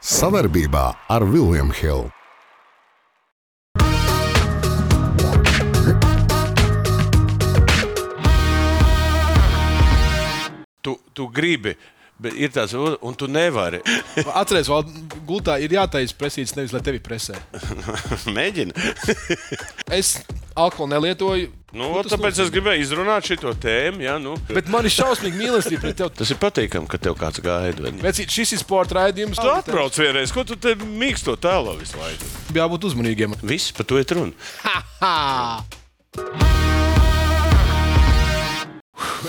Savarbībā ar Vilniņu Hildu. Tu, tu gribi, bet ir tāds, un tu nevari. Atcerieties, vēl gultā ir jātaisa presīts, nevis lai tevi presē. Mēģini. Es alkoholu nelietoju. Nu, tas tāpēc es gribēju izrunāt šo tēmu. Ja, nu. Bet man ir šausmīgi mīlestība pret tevi. Tas ir patīkami, ka tev kāds gaida. Vecīt, šis ir sporta raidījums. Tu atbrauc vienreiz, ko tu te mīksto tēlo visu laiku. Jābūt uzmanīgiem. Viss par to ir runa.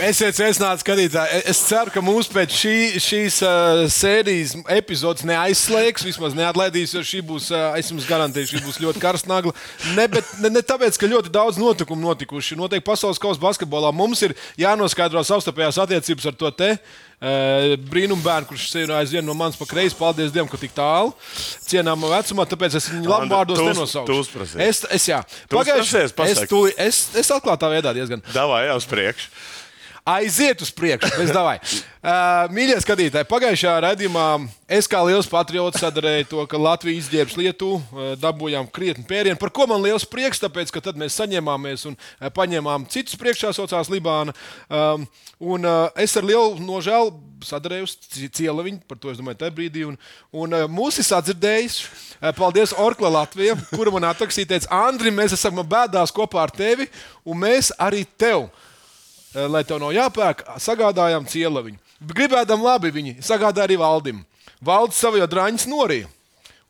Esiet sveicināti, skatītāji. Es ceru, ka mūs pēc šī, šīs uh, sērijas epizodes neaizslēgs, vismaz neatlaidīs, jo šī būs, uh, es jums garantēju, šī būs ļoti karsta nagla. Ne, bet, ne, ne tāpēc, ka ļoti daudz notikumu notikuši. Noteikti pasaules kausa basketbolā mums ir jānoskaidro savstarpējās attiecības ar to te. Uh, brīnumbērnu, kurš ir aizvien no manis pa kreisi. Paldies Dievam, ka tik tālu cienāmā vecumā, tāpēc es viņu Anda, vārdos nenosaucu. Es, es, jā, Pagājuši- uzprasījies es, es, es atklātā veidā diezgan. Davai jau uz priekšu. Aiziet uz priekšu. Uh, mīļie skatītāji, pagājušajā redzējumā es kā liels patriots sadarēju to, ka Latvija izģērbs Lietuvu, dabūjām krietni pērienu, par ko man liels prieks, tāpēc, ka tad mēs saņēmāmies un paņēmām citus priekšā saucās Libāna. Um, un uh, es ar lielu nožēlu sadarēju uz cieliņu, par to es domāju, tajā brīdī. Un, un uh, mūs ir sadzirdējis. Paldies Orkla Latvijai, kura man atrakstīja, teica, Andri, mēs esam bēdās kopā ar tevi, un mēs arī tevi lai tev nav jāpērk, sagādājām cielaviņu. Gribēdam labi, viņi sagādāja arī valdim. Valds savu jau drāņus norīja.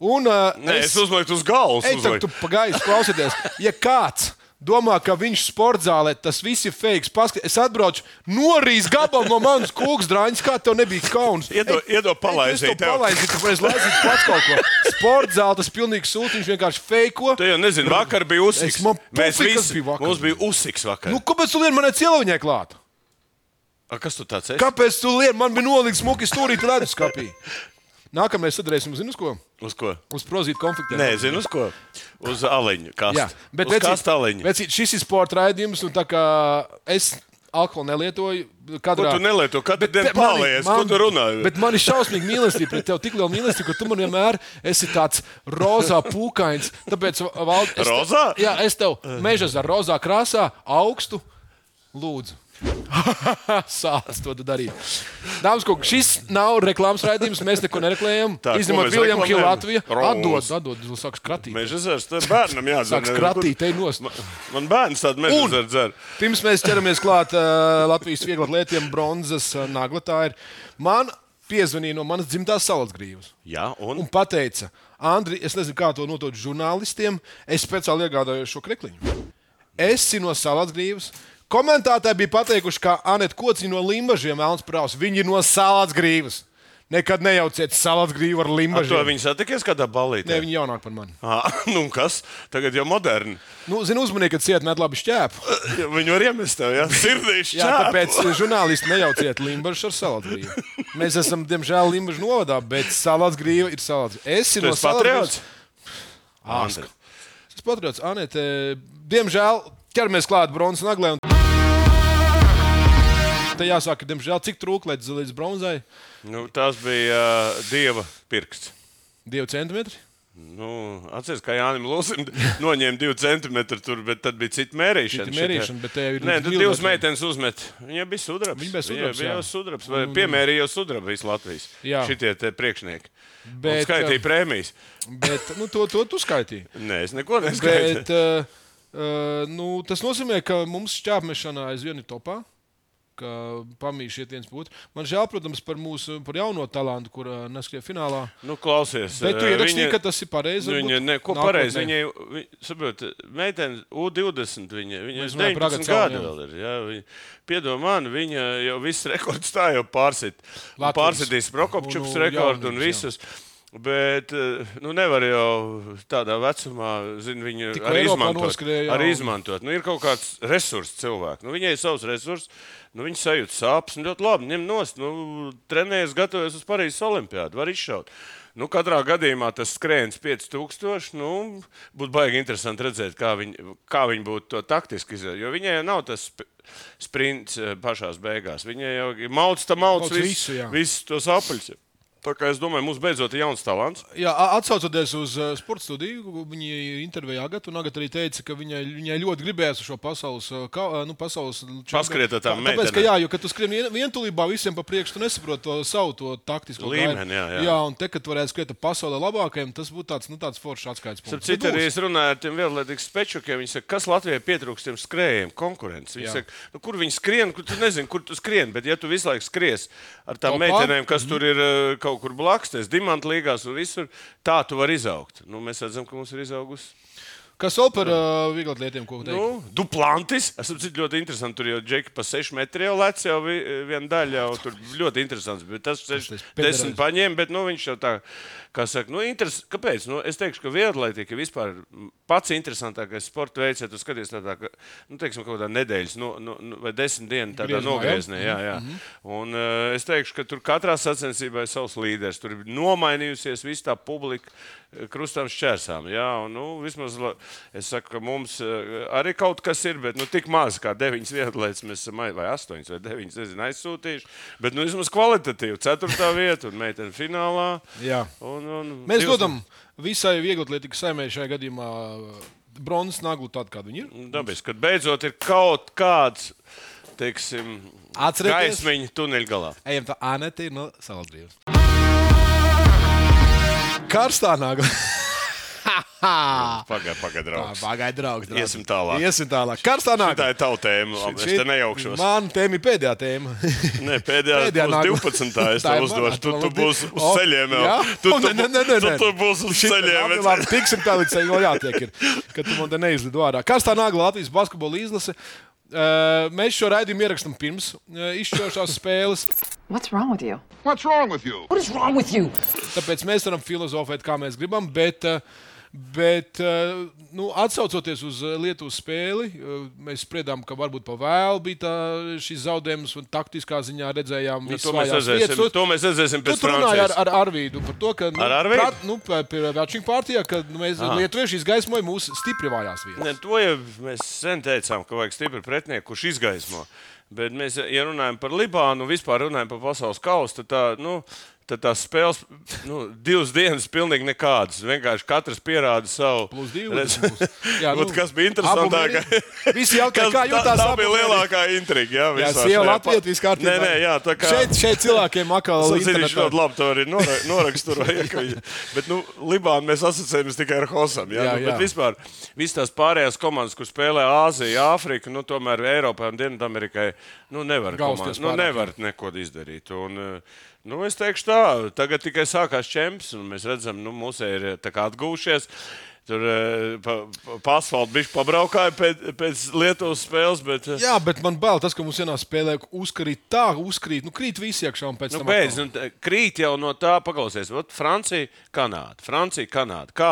Un, uh, Nē, es uzlieku uz galvas. Ej, tu, tu pagaidi, klausieties. Ja kāds domā, ka viņš sporta zālē tas viss ir fake, paskat, es atbraucu, norīs gabalu no manas kūks drāņas, kā tev nebija kauns. Iedod- ej, palaizīt tev. to palaizīju, tāpēc laizīt pats kaut ko. Sporta zāle tas pilnīgi sūtiņš vienkārši fake. Tu jau nezini, vakar bija uzsiks. Es man Mēs visi bija vakar. Mums bija uzsiks vakar. Nu, kāpēc tu lieni manai cielaviņai klāt? A, kas tu tāds esi? Kāpēc tu lieni man bija nolikts smuki stūrīt leduskapī? Nākamais sadarēsim, zinu, uz ko? Uz ko? Uz prozītu konfliktiem. Nē, zinu, uz ko. Uz aliņu. Kas? Jā, bet uz vecīt, aliņu. vecīt, šis ir sporta raidījums, un tā kā es alkoholu nelietoju, Ko kadrā, tu nelieto? Katru Bet dienu paliec. man- Ko tu runā? Bet man ir šausmīgi mīlestība pret tevi. Tik liela mīlestība, ka tu man vienmēr esi tāds rozā pūkains. Tāpēc, Vald, es Rozā? Jā, es tev meža ar rozā krāsā augstu lūdzu. Sāc to darīt. Dāmas, kungi, šis nav reklāmas raidījums. Mēs neko nereklamējam. Izņemot Viljamu Hilu? Latviju. Atdod, atdod, sāks kratīt. Meža zars, tev bērnam jādzer. Sāks kratīt, ej nost. Man, man bērns tādu meža zaru dzer. Pirms mēs ķeramies klāt uh, Latvijas vieglatlētiem bronzas uh, naglatā, ir man piezvanīja no manas dzimtās salacgrīvas Jā, un? un teica, Andri, es nezinu, kā to notot žurnālistiem, es speciāli iegādājos šo krekliņu. Es esmu no salacgrīvas. Komentētāji bija pateikuši, ka Anita Kociņa no Limbaģiem Melns Prāvs. Viņi ir no salacgrīvas. Nekad nejauciet salacgrīvu ar Ar to Limbaģiem. viņi satikies kādā balītē? Nē, viņi jaunāk par mani. Ah, nu kas? Tagad jau moderni. Nu, zinu, uzmanīgi, ka ciet met labi šķēpu. Viņu var iemest tev, jā? Sirdīši. Jā, tāpēc žurnālisti nejauciet Limbaģu ar salātgrīvu. Mēs esam, diemžēl, Limbaģu novadā, bet salātgrīva ir salātgrīva. Es esmu no patriots? Āska. Es patriots. Anete, diemžēl, ķeramies klāt bronzas naglē. Un... Te jāsaka, diemžēl, cik trūk līdz, līdz bronzai? Nu, tas bija uh, dieva pirksts. Divi centimetri. Nu, atceries, kā Jānis Lūsim noņēma divu centimetru tur, bet tad bija cita mērīšana. Cita mērīšana, bet Nē, tad divas meitenes uzmet. Viņai bija sudrabs. Viņa bija sudrabs, bija jā. jau sudrabs. Vai piemērīja jau sudrabu visu Latvijas. Jā. Šitie te priekšnieki. Bet, Bet, skaitīja prēmijas. Bet nu, to, to tu skaitīji. Nē, es neko neskaitīju. Bet, uh, uh, nu, tas nozīmē, ka mums šķērsmešanā aizvien ir topā. Ka Pamīši iet viens otra. Man žēl, protams, par mūsu par jauno talantu, kur uh, neskrēja finālā. Nu, klausies, Bet tu eh, ierakstīji, viņa- ka tas ir pareizi. Viņa, varbūt ne, ko nākotnē. pareizi viņai, vi, saprot, meitene U20, viņa, viņa ir runājam par 19 Agacelu, gadi jā. vēl ir. Jā, viņa, piedod man, viņa jau viss rekords tā jau pārsit. Latvijas. Pārsitīs Prokopčuks Un, nu, rekordu un visus. Bet eh, nu, nevar jau tādā vecumā, zinu, viņu Tikko arī izmantot. Arī izmantot. Nu, ir kaut kāds resurss cilvēks. Nu, viņai ir savs resurss, nu, viņa sajūt sāpes. Nu, ļoti labi, ņem nost. Nu, Trenējies, gatavojas uz Parīzes Olimpiādu, var izšaut. Nu, katrā gadījumā tas skrējiens 5000. Nu, būtu baigi interesanti redzēt, kā viņi, kā viņi būtu to taktiski izdarījuši. Jo viņai jau nav tas sp- sprints eh, pašā beigās. Viņai jau ir mauts, tā mauts, Mauc visu, visu, tos apaļus. Tā kā es domāju, mums beidzot ir jauns talants. Jā, a- atsaucoties uz uh, sporta studiju, viņa intervijā Agata, un Agata arī teica, ka viņai, viņai ļoti gribējās šo pasaules, uh, ka, uh, nu, pasaules Paskriet Tā- Tāpēc, ka, jā, jo, kad tu skrien vien- vientulībā visiem pa priekšu, tu nesaproti to savu to taktisko Līmeni, jā, jā. jā, un te, kad tu varētu skriet pasaulē labākajiem, tas būtu tāds, nu, tāds foršs atskaites punkts. Bet arī es runāju ar tiem vienlaicīgiem spečukiem. Viņi saka, kas Latvijai pietrūkst tiem skrējējiem, konkurence. Viņi saka, nu, kur viņi skrien, kur tu nezini, kur tu skrien. Bet, ja tu visu laiku skries ar tām Topā? meitenēm, kas tur ir uh, kaut kur blakus, tas dimantu līgās un visur, tā tu vari izaugt. Nu, mēs redzam, ka mums ir izaugusi. Kas vēl par uh, vieglatlētiem, ko teikt? Nu, Duplantis. Es saprotu, ļoti interesanti. Tur jau džeki pa 6 metriem jau lec, jau vi- viena daļa. Jau, tur ļoti interesants. Bet tas tas 6, pederais. 10 paņēma, bet nu, viņš jau tā, kā saka, nu, interes, kāpēc? Nu, es teikšu, ka vieglatlētika ir vispār pats interesantākais sporta veids, ja tu skaties tādā, ka, nu, teiksim, kaut kādā nedēļas nu, nu, nu, vai desmit dienu tādā Griezumā, jā? Jā, jā. Un uh, es teikšu, ka tur katrā sacensībā ir savs līderis. Tur ir nomainījusies visa tā publika eh, krustām šķērsām. Jā, un, nu, vismaz es saku, ka mums eh, arī kaut kas ir, bet nu, tik maz kā deviņas vietas mēs esam, ai- vai astoņas vai deviņas, nezinu, aizsūtījuši. Bet nu, vismaz kvalitatīvi. Ceturtā vieta un meitene finālā. Jā. Un, un, Mēs divas- dodam visai vieglatlētikas saimē šajā gadījumā uh, bronzas naglu tādu, kāda viņa ir. Dabiski, kad beidzot ir kaut kāds. Teiksim, Atcerieties? gaismiņa tuneļa galā. Ejam, tā Anete ir no Saldrības. Karstā nagla. Pagaidā, pagaidā, draugs. Pagaidā, draugs, draugs. Iesim tālāk. Iesim tālāk. Karstā Tā nagla. ir tava tēma. labi, Es te nejaukšos. Man tēma ir pēdējā tēma. Nē, pēdējā, Pēdējā pēdējā nagla. 12. es Tā tev uzdošu. Tu, tu būsi uz ceļiem jau. jā? Tu, tu, nē, nē, nē, nē, tu, būsi uz Šit- ceļiem. labi, labi, Tiksim tā līdz vēl jātiek. Ir, kad tu man te neizlido ārā. Karstā nagla Latvijas basketbola izlase. Uh, mēs šo raidījumu ierakstām pirms uh, izšķirošās spēles. What's wrong with you? What's wrong with you? What is wrong with you? Tāpēc mēs varam filozofēt, kā mēs gribam. Bet, uh, bet uh, nu, atsaucoties uz uh, Lietuvas spēli, uh, mēs spriedām, ka varbūt pa vēlu bija tā, šis zaudējums, un taktiskā ziņā redzējām, Nu, visas to, mēs redzēsim, vietas. to mēs redzēsim pēc runāji ar, ar Arvīdu par to, ka nu, Ar Arvīdu? prat- nu, Vācijas partijā, ka nu, mēs lietuvieši izgaismojam mūsu stipri vājās vietas. Ne, to jau mēs sen teicām, ka vajag stipru pretinieku, kurš izgaismo. Bet mēs, ja runājam par Libānu, vispār runājam par pasaules kausu, tad, tā, nu, tad tās spēles nu, divas dienas pilnīgi nekādas. Vienkārši katrs pierāda savu. Plus divi. Jā, nu, kas bija interesantāk? abumeri. Visi jautāja, kā tā, jūtās tā bija lielākā intriga. Jā, Jā, sieva pa- viss kārtībā. Nē, nē, jā, tā kā. Šeit, šeit cilvēkiem zinu, viņš internetā- ļoti labi to arī nora- noraksturoja. Bet, nu, Libānu mēs asociējamies tikai ar Hosam. Jā, Jā, nu, jā. bet vispār visas tās pārējās komandas, kur spēlē Āzija, Āfrika, nu, tomēr Eiropai un Dienvidamerikai, nu, nevar, Gausties nu, nevar neko izdarīt. Un, eh, nu, es teikšu tā, tagad tikai sākās čempions, un mēs redzam, nu, mūsu ir atgūšies. Tur eh, pa, pa, asfaltam bija pabraukāja pēc, pēc Lietuvas spēles, bet eh, Jā, bet man bail tas, ka mums vienā spēlē uzkrīt tā, uzkrīt, nu krīt visi iekšā un pēc Nu, tam. beidz, nu, krīt jau no tā, paklausies. Ot, Francija, Kanāda. Francija, Kanāda. Kā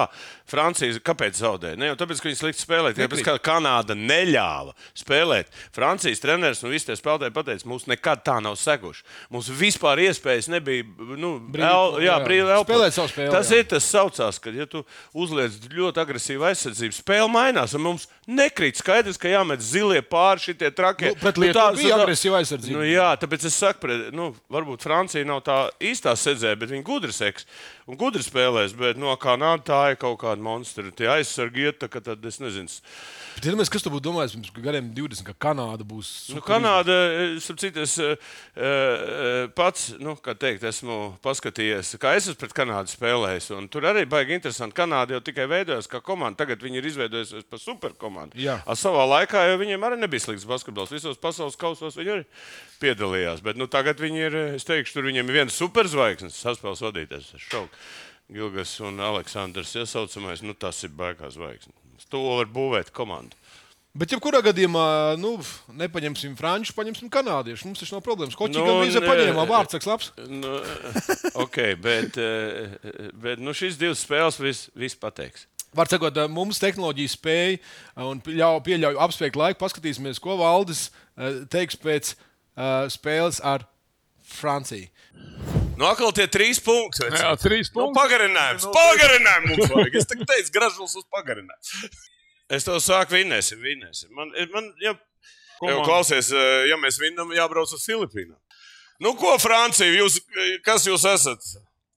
Francija, kāpēc zaudēja? Ne jau tāpēc, ka viņi slikti spēlēja, tikai tāpēc, ka Kanāda neļāva spēlēt. Francijas treneris un visi tie spēlētāji pateica, mums nekad tā nav seguši. Mums vispār iespējas nebija. Nu, Brīvi- el, jā, jā. brīvi elpot. Spēlēt savu spēli, Tas jā. ir tas saucās, ka, ja tu uzliec ļoti agresīvu aizsardzību, spēle mainās. un Mums nekrīt skaidrs, ka jāmet zilie pāri šitie trakie. Nu, pret Lietuvu bija agresīva aizsardzība. Nu, jā, tāpēc es saku, pret, nu, varbūt Francija nav tā īstā sedzēja, bet viņi gudri seks un gudri spēlēs. Bet no kā nāca tā ir kaut kāda monstra. Tie aizsargi iet, ka tad es nezinu. Bet, iedomājieties, kas tur būtu domājis pirms gadiem 20, ka Kanāda būs. Nu, Kanāda, sapratu, es eh, eh, pats, nu, kā teikt, esmu paskatījies, kā es esmu pret Kanādu spēlējis. un Tur arī baigi interesanti. Kanāda jau tikai veidojas kā komanda. Tagad viņi ir izveidojusies par superkomandu. Jā. A, savā laikā jau viņiem arī nebija slikts basketbols. Visos pasaules kausos viņi arī piedalījās. Bet nu, tagad viņi ir, es teikšu, tur viņiem ir viens superzvaigznes, saspēles vadītājs. Šauk. Gilgas un Aleksandrs iesaucamais, nu tas ir baigās zvaigznes. To var būvēt komandu. Bet, ja kurā gadījumā nu, nepaņemsim franču, paņemsim kanādiešu, mums tas nav problēmas. Koči Nu, nu, gan paņēmām vārds, labs. Nu, ok, bet, eh, bet nu, šīs divas spēles viss vis pateiks. Var sakot, mums tehnoloģija spēja un ļauj, pieļauj apspriest laiku. Paskatīsimies, ko Valdis eh, teiks pēc spēles ar Franciju. Nu, atkal tie trīs punkti. vai Jā, trīs Nu, punkti. pagarinājums, pagarinājums mums vajag. Es teicu, gražulis uz pagarinājumu. Es tev saku, vinnēsim, vinnēsim. Man, man ja, jau klausies, eh, ja mēs vinnam, jābrauc uz Filipīnām. Nu, ko Francija, jūs, kas jūs esat?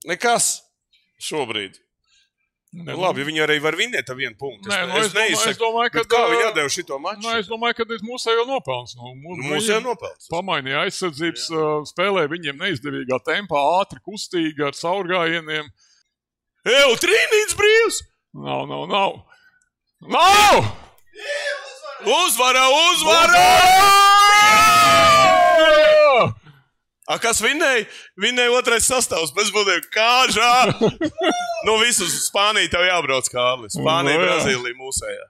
Nekas šobrīd. Nu, labi, viņi arī var vinēt ar vienu punktu. Nē, nu, es domāju- neizsaku, es domāju, ka, kā viņi ā, atdeva šo maču? Nu, es domāju, ka mūsu jau nopelns. Nu, mū- Nu, mūsu jau nopelns. Pamainīja aizsardzības uh, spēlē, viņiem neizdevīgā tempā, ātri, kustīgi, ar caurgājieniem. Eju, trīnīts brīvs! Nav, nav, nav. Nav! Uzvara, uzvara! A, kas vinēja? Vinēja otrais sastāvs bez budiem. Kāžā! nu, visus uz Spāniju tev jābrauc, Kārlis. Spānija, Nu, jā. Brazīlija, mūsējā.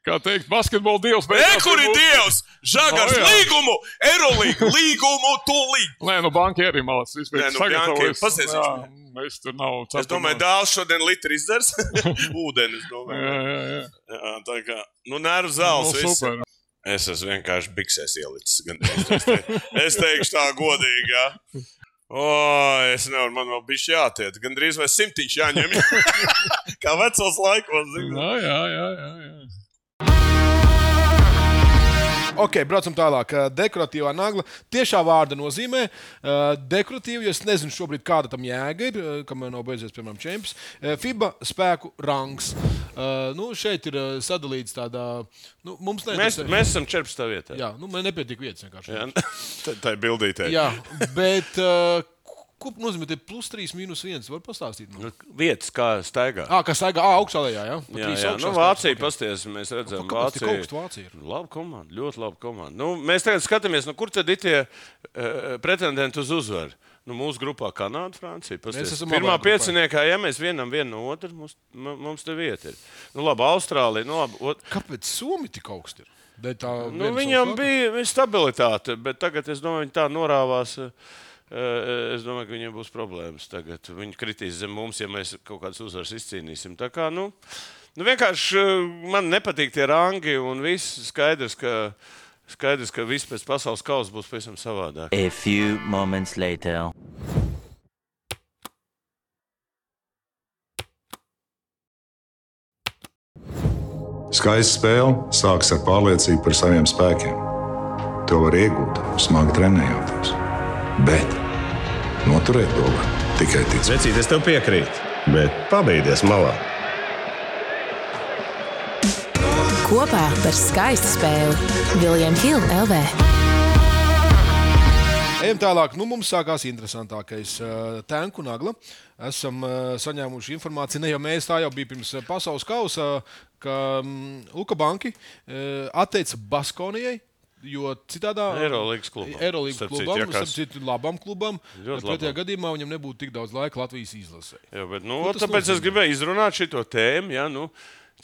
Kā teikt, basketbola dievs. Beigās kur ir Dievs? Žagars, Nu, jā. līgumu, Eurolīgu, līgumu, tūlīt! Nē, nu, banka arī malāts. Nē, nu, Bianchi, pasies viņš. Mēs tur nav. Es domāju, dāvāts šodien litru izdzers. Ūdeni, es Jā, domāju. jā, jā. Jā, tā kā, nu, nervu zāles. Nu, super. Es esmu vienkārši biksēs ielicis. Es, te, es teikšu tā godīgi. Jā. O, es nevaru, man vēl bija jātiek. Gan drīz vai simtiņš jāņem. Kā vecos laikos. zini. Jā, jā, jā, jā, jā. Ok, braucam tālāk. Uh, Dekoratīvā nagla tiešā vārda nozīmē uh, dekoratīva, jo es nezinu šobrīd, kāda tam jēga ir, uh, kamēr nav beidzies, piemēram, čempions. FIBA spēku rangs. Nu, šeit ir sadalīts tādā, nu, mums Mēs, neinteresē. mēs esam 14. vietā. Jā, nu, man nepietiek vietas vienkārši. Jā. Tā, ir bildītē. Jā, bet ko nozīmē te plus 3, minus 1? Var pastāstīt? Man? Nu, vietas kā staigā. Ah, kas staigā ah, augšā lejā, jā? Jā, jā. augšās Nu, Vācija, pasties, mēs redzam, Nu, Kāpēc tik Vācija. augstu Vācija ir? Laba komanda, ļoti laba komanda. Nu, mēs tagad skatāmies, nu, kur tad ir tie uh, pretendenti uz uzvaru. Nu, mūsu grupā Kanāda, Francija. Pasties. Mēs esam Pirmā pieciniekā, ja mēs vienam vienu no otras, mums, mu- mums te vieta ir. Nu, labi, Austrālija. Nu, labi, ot, Kāpēc Somi tik augsti ir? Nu, viņam bija stabilitāte, bet tagad es domāju, viņi tā norāvās. uh, Es domāju, ka viņiem būs problēmas. Tagad viņi kritīs zem mums, ja mēs kaut kādas uzvaras izcīnīsim. Tā kā, nu, nu vienkārši man nepatīk tie rangi un viss skaidrs, ka, skaidrs, ka viss pēc pasaules kausa būs pavisam savādāk. A few moments later. Skaista spēle sākas ar pārliecību par saviem spēkiem. To var iegūt, smagi trenējoties. Bet noturēt to var tikai ticēt. Vecīt, es tev piekrītu, bet pabeigties malā. Kopā par skaistu spēli Viljams Hilde LV. Ejam tālāk. Nu, mums sākās interesantākais uh, tanku nagla. Esam uh, saņēmuši informāciju, ne jau mēs, tā jau bija pirms uh, pasaules kausa, ka um, Luka Banki uh, atteica Baskonijai. Jo citādi Eirolandes klubam. Eirolandes klubam, ja kas- starp citu, labam klubam. Ļoti Pretējā gadījumā viņam nebūtu tik daudz laika Latvijas izlasē. Jā, bet, nu, tas tāpēc es nozīmē? gribēju izrunāt šo tēmu. Ja, nu,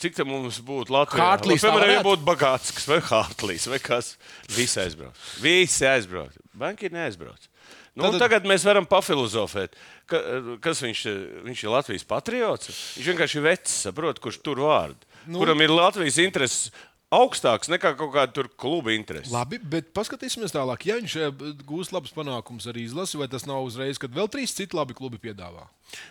cik tā mums būtu Latvijā? Hartlīs tā Piemēram, ja būtu Bagāts vai Hartlīs vai kas. Visi aizbrauc. Visi aizbrauc. Banki neaizbrauc. Nu, Tātad- Tad... Tagad mēs varam pafilozofēt. Ka, kas viņš, ir? viņš ir Latvijas patriots? Viņš vienkārši ir vecs, saprot, kurš tur vārdu. Nu... Kuram ir Latvijas intereses augstāks nekā kaut kāda tur kluba interese. Labi, bet paskatīsimies tālāk. Ja viņš eh, gūs labus panākumus arī izlasi, vai tas nav uzreiz, kad vēl trīs citi labi klubi piedāvā?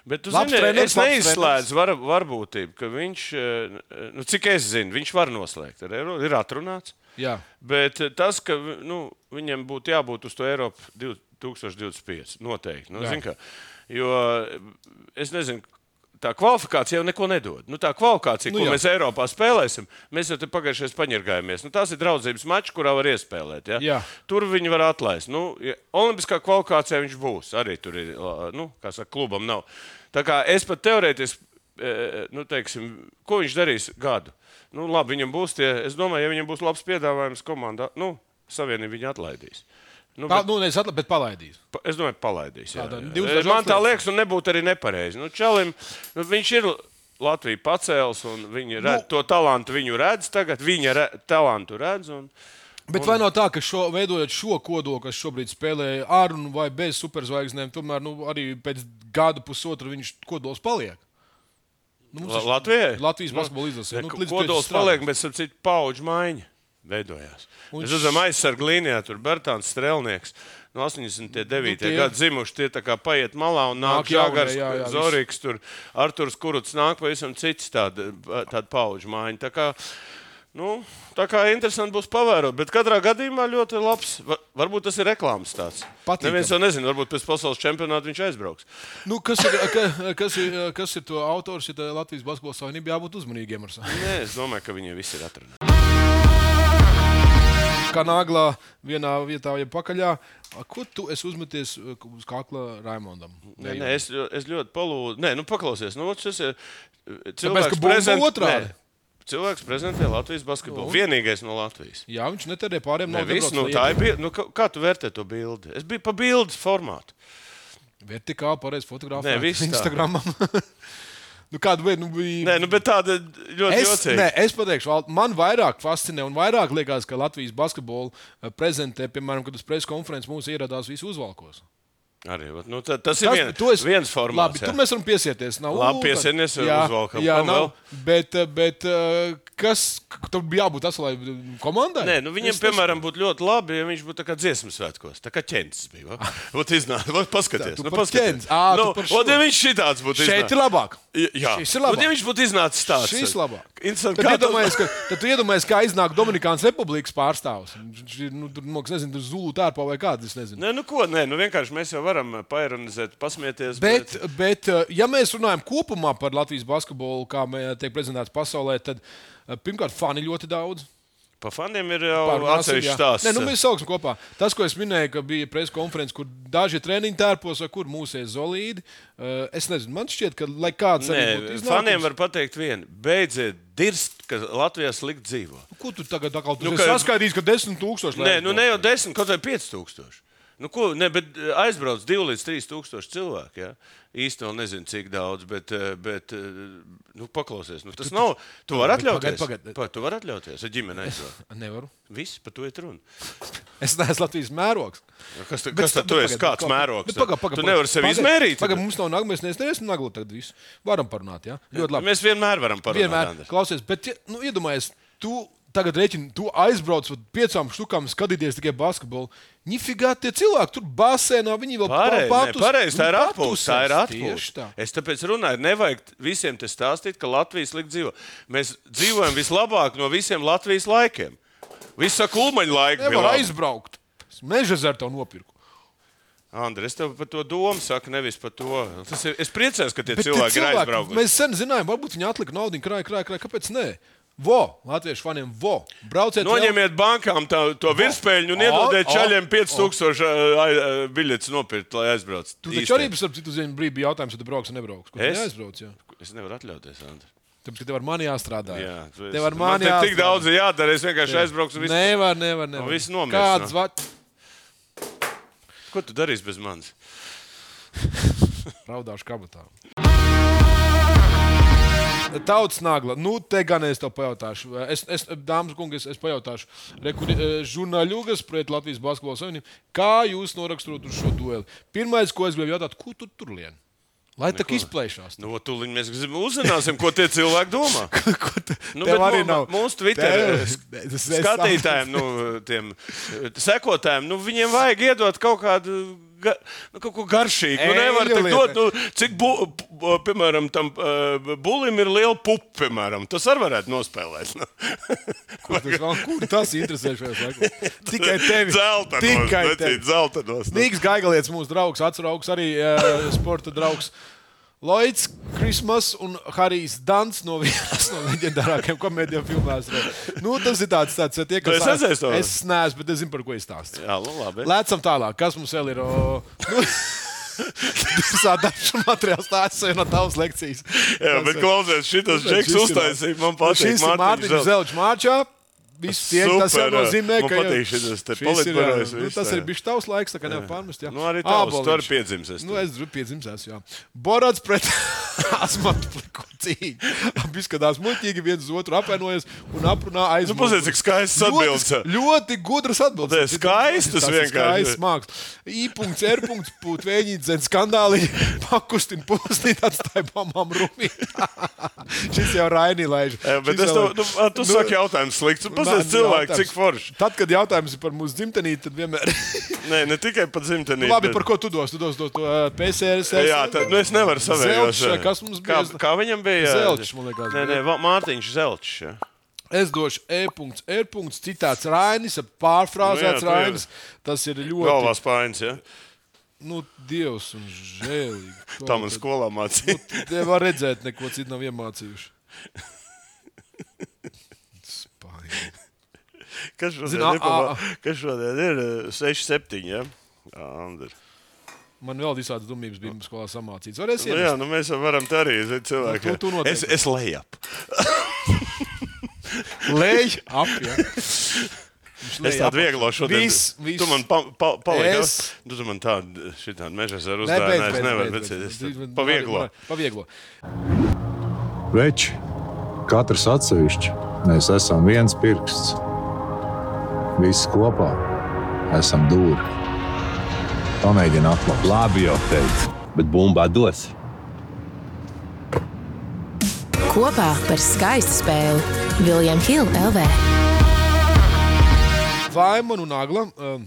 Bet tu Labs zini, treneris, es neizslēdzu var, varbūtību, ka viņš, eh, nu, cik es zinu, viņš var noslēgt ar eiro, ir atrunāts. Jā. Bet eh, tas, ka nu, viņam būtu jābūt uz to Eiropu 2025, noteikti. Nu, Jā. zini kā, jo es nezinu. Tā kvalifikācija jau neko nedod. Nu, tā kvalifikācija, Nu, ko jā. mēs Eiropā spēlēsim, mēs jau pagājušajā gadā paņirgājāmies. Nu, tās ir draudzības mačs, kurā var iespēlēt. Ja? Jā. Tur viņi var atlaist. Nu, ja Olimpiskā kvalifikācijā viņš būs. Arī tur ir, nu, kā saka, klubam nav. Tā kā es pat teorētiski, nu, teiksim, ko viņš darīs gadu. Nu, labi, viņam būs tie, es domāju, ja viņam būs labs piedāvājums komandā, nu, savienība viņu atlaidīs. Nu, Tā, bet, nu, nevis atla- bet palaidīs. pa- es domāju, palaidīs. Jā, jā. Man tā liekas, un nebūtu arī nepareizi. Nu, Čalim, nu, viņš ir Latviju pacēlis, un viņi redz, Nu- to talantu viņu redz tagad. Viņa re, talantu redz. Un, Bet vai nav tā, ka šo, veidojot šo kodolu, kas šobrīd spēlē ar un vai bez superzvaigznēm, tomēr nu, arī pēc gada pusotra viņš kodols paliek? Nu, Latvijai? Latvijas basketbola izlasē. Nu, Kodols paliek, bet ap citu paudžu maiņa veidojās. Un Mēs redzam, aizsargu līnijā tur Bertāns Strelnieks. No 89. Nu, tie- gada dzimuši tie tā kā paiet malā un nāk Nāk jaunie, Žagars, jā, jā, Zorīks, tur Arturs Kuruts nāk pavisam cits tāda, tāda paudžu maiņa. Tā kā, Nu, tā kā interesanti būs pavērot, bet katrā gadījumā ļoti labs. Va- Varbūt tas ir reklāmas tāds. Patīkami. Neviens jau nezina, varbūt pēc pasaules čempionāta viņš aizbrauks. Nu, kas, ir, ka, kas, ir, kas ir to autors? Ja Latvijas Basketbola savienība jābūt uzmanīgiem ar savu. Nē, es domāju, ka viņi visi ir atrunāti. Kā nāglā vienā vietā, ja pakaļā. A, Ko tu uzmeties uh, uz kakla Raimondam? Nē, nē, es, es ļoti palūdzu. Nē, nu paklausies. Nu, šis ir Tāpēc, cilvēks, ka bumba prezent- otrādi. Cilvēks prezentē Latvijas basketbolu. Nu. Vienīgais no Latvijas. Jā, viņš netērē pāriem viss, nu, tā ir bija. Nu, kā, kā tu vērtē to bildi? Es biju pa bildes formātu. Vertikāli pareizi fotografēt. Nē, viss. Instagramam. nu, kāda bija? Nu, bija... Nē, nu, bet tāda ļoti Es, jocīga. nē, es pateikšu, man vairāk fascinē un vairāk liekas, ka Latvijas basketbolu eh, prezentē, piemēram, kad uz preses konferences mūs ieradās visi uzvalkos. Arī, vat, nu, tā, tas ir vien, tu esi- viens formāts. Labi, jā. tur mēs varam piesieties. Nav, Labi, "Ū, piesienies, tad- jā, nav, bet, bet eh, kas tur bija jābūt tas, lai komandai? Nē, nu viņam, Es piemēram, būtu ļoti labi, ja viņš būtu tā kā dziesmu svētkos. Tā kā ķēnis bija. va? Ot, iznāk, ot, paskaties. tu Nu, paskaties. tu nu, par šo. ot, ja viņš šitāds būtu. Šeit ir labāk. Jā, Šis ir labāk. Nu, ja viņš būtu iznācis tāds. Šis labāk. Interesanti, Tad tas- iedomājies, ka, tad tu iedomājies, kā iznāk Dominikānas Republikas pārstāvs. Nu, tur, nu, es nezinu, tur zulu tērpā vai kāds, es nezinu. Nē, nu ko, nē, nu vienkārši mēs jau varam paironizēt, pasmieties. Bet, bet, eh, ja mēs runājam kopumā par Latvijas basketbolu, kā tiek prezentēts pasaulē, tad eh, pirmkārt, fani ļoti daudz. Pa faniem ir jau atsevišķi stāsts. Nē, nu, mēs sauksim kopā. Tas, ko es minēju, ka bija preses konferences, kur daži treniņi tērpos, vai kur mūsēs zolīdi. eh, Es nezinu, man šķiet, ka lai kāds Nē, iznākums- faniem var pateikt vienu. Beidziet dirst, ka Latvijā slikti dzīvo. Ko tu tagad atkal Nu, nu, ka- saskaidrīsi, ka desmit tūkstoši Nē, nu ne jau 10, kaut vai 5000. Nu, ko, ne, bet eh, aizbrauc 2 līdz 3 tūkstoši cilvēku. Ja? Īsti vēl nezinu, cik daudz, bet, eh, bet eh, nu, paklausies. Nu, tas nav. Tu vari atļauties. pagaid, pagaid. Pa, tu vari atļauties ar ģimeni aizbraukt. Nevaru. Viss par to ir runa. Es neesmu Latvijas mērogs. Kas, tu, Bet kas tad sta- tu esi? Kāds mērogs? bet pagaid, pagaid, tu nevari sevi Pagaid, izmērīt. Pagaid, mums nav nagla, mēs neesam nagla tagad visu. Varam parunāt, jā? Ļoti labi. Mēs vienmēr varam parunāt. Vienmēr. Andri. Klausies, bet, ja, nu, iedomājies, tu tagad rēķini, tu aizbrauc uz piecām štukām skatīties tikai basketbolu. Nifigā tie cilvēki tur basēnā, viņi vēl Pareizi, pa- nē, pareizi, tā ir atpūta. Tā ir atpūta. Es tāpēc runāju, nevajag visiem te stāstīt, ka Latvijas slikti dzīvo. Mēs dzīvojam vislabāk no visiem Latvijas laikiem. Viss saka, ulmaņa laika. Nevar aizbraukt. Meža zēr to nopirku. Andri, es tev par to domu saku, nevis par to. Tas ir, es priecājos, ka tie Bet tie cilvēki, cilvēki ir aizbraukuši. Mēs sen zinājām, varbūt viņi atlika naudu, krāja, krāja, krāja. Kāpēc? Nē? Vo, latviešu faniem, vo. Brauciet, vēl- Noņemiet bankām tā, to virspēļu un iedodiet o. 5000 ā, ā, biļetes nopirkt, lai aizbrauc. Tu taču arī par citu ziņu brīdi bija jautājums, vai tu brauks vai nebrauks. Kur Es? neaizbrauc, jā. Es nevaru atļauties, Andri. Tāpēc, tev ar mani jāstrādā. Jā, esi- tev ar man mani te tik jāstrādā. daudz jādara, es vienkārši aizbraukšu un viss. Nevar, nevar, nevar. Viss nomierinās, Kāds no? va... Ko tu darīsi bez manis? raudāšu kabatā? Tautas nagla. Nu, te gan es to pajautāšu. Es, es dāmas un kungi, es, es pajautāšu. Žurnāļugas pret Latvijas Basketbola Savienību. Kā jūs noraksturot šo dueli? Pirmais, ko es gribēju jautāt, ko tu tur lien? Lai tā izplēšās. Nu, tūlīt mēs uzzināsim, ko tie cilvēki domā. Nu, Tev bet arī nav. Mūsu Twitter Tev- eh, skatītājiem, nu, tiem eh, sekotājiem, nu, viņiem vajag iedot kaut kādu. Ga, nu, kaut ko garšīgu. Nu, nevar lieta. dot, nu, cik, bu, bu, piemēram, tam uh, bulim ir liela pupa, piemēram. Tas arī varētu nospēlēt. Nu. Kur tas, vēl- kur tas interesē šajos laikos? Tikai tevi. Zelta Tikai tevi. zelta nos. Nu. Nīks Gaigalietis, mūsu draugs, atceraugs arī uh, sporta draugs. Lloyds, Christmas un Harijs Dans no vienas no leģendārākajām komēdijām filmās. Nu, tas ir tāds, tāds tie, Tu esi redzējis to? Es neesmu, bet es zinu, par ko izstāstu. Jā, nu, labi. Lēcam tālāk, kas mums vēl ir. O, nu, Sādāšu materiāls tāds jau no tavas lekcijas. Jā, bet klausies, džeks Šis ir- uztaisīja, man patīk. Šis ir Mārtiņš Zelčs Māčā. Viss tie, tas jau Super, nozīmē, ka patīk te šis ir, politbīrojas nu, tas ir bijis tavs laiks, tā kā nevar pārmest. Jā. Nu, arī tavs, tu arī piedzimsi, es Nu, es esmu, jā. Borats pret asmatu pliku cīņu. Abi skatās muļķīgi, viens otru apvainojas un aprunā aiz. Nu, paziet, cik skaistas atbildes. Ļoti, ļoti gudras atbildes. Tas skaistas vienkārši. Skaists māksls. I.R. Pūtvēņi dzen skandāli, pakustin pusnīt, atstāja pamām rumī. Šis jau Rainī laiž. Bet es tev, nu, tu saki jautājums slikts. Cilvēki, jautājums. cik forši. Tad, kad jautājums ir par mūsu dzimtenī, tad vienmēr. Nē, ne tikai par dzimtenī. Nu, labi, bet- par ko tu dos? Tu dos to, uh, PSRS. Jā, tad nu, es nevaru savējos. Zelčs, kas mums kā, bija? kā viņam bija? Zelčs, man liekas, Nē, nē, Mārtiņš Zelčs. jā. Es došu E.R. citāts Rainis, pārfrāzēts Nu jā, Rainis. Tas ir ļoti. Galvā spainis, ja? Nu, Dievs un žēlīgi. Tā man skolā mācīja. Te var redzēt, neko citu nav iemācījuši. Kas šodien, Zini, a- nepamā- a- kas šodien ir 6, 7? Ja? Andri. Man vēl visādas dumības bija skolā samācīts. Varēs Nu, jā, nu mēs varam tā arī zini, cilvēki. Nu, tu- tu es, es lejap. Lej ap, jā. Es tādu vieglo šodien. Viss, viss. Tu man pa, pa. Es- Es... Tu man tādu šitādu meža ar uzdāvināju. Es nevaru, beidz, bet beidz, es beidz. tā- pa vieglo. Pa vieglo. Veči, katrs atsevišķi, mēs esam viens pirksts. Visi kopā esam dūri. Pamēģini atklāt. Labi, jau teicu, bet bumbā dos. Kopā par skaistu spēli Viljams Hilde LV. Vaimanu un Agla. Um,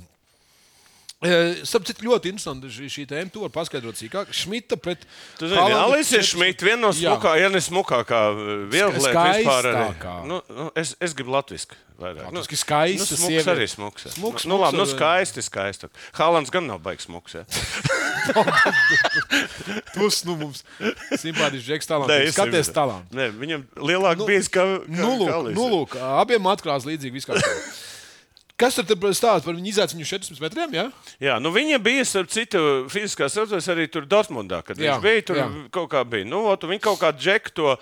Sapratu, ļoti interesanti šī, šī tēma. Tu vari paskaidrot sīkāk. Šmita pret. Haalandu Alise četras- Šmita, viena no smukākajām, ja ne smukākā viellieta vispār. Arī. Nu, nu, es, es gribu latviski. Vairāk. Latviski skaista nu, smuks sieviete. arī smuks. jā. Smuks, nu, labi, nu, smuks, skaisti, skaisti. Haalands gan nav baigs smuks. Ja. Plus, nu, mums simpātisks Džeks talants. Skaties talants. Viņam lielāk nu, bijis kā Nu, lūk, nu, lūk, abiem atklās līdzīgi viskā. Kas tur stāsta par viņu izaicinājumu 400 metriem? Ja? Jā, nu viņa bija, starp citu, fiziskā saucējā arī tur Dortmundā, kad Jā, viņš bija. Tur jā. kaut kā bija. Nu, ot, viņa kaut kādu džeku to.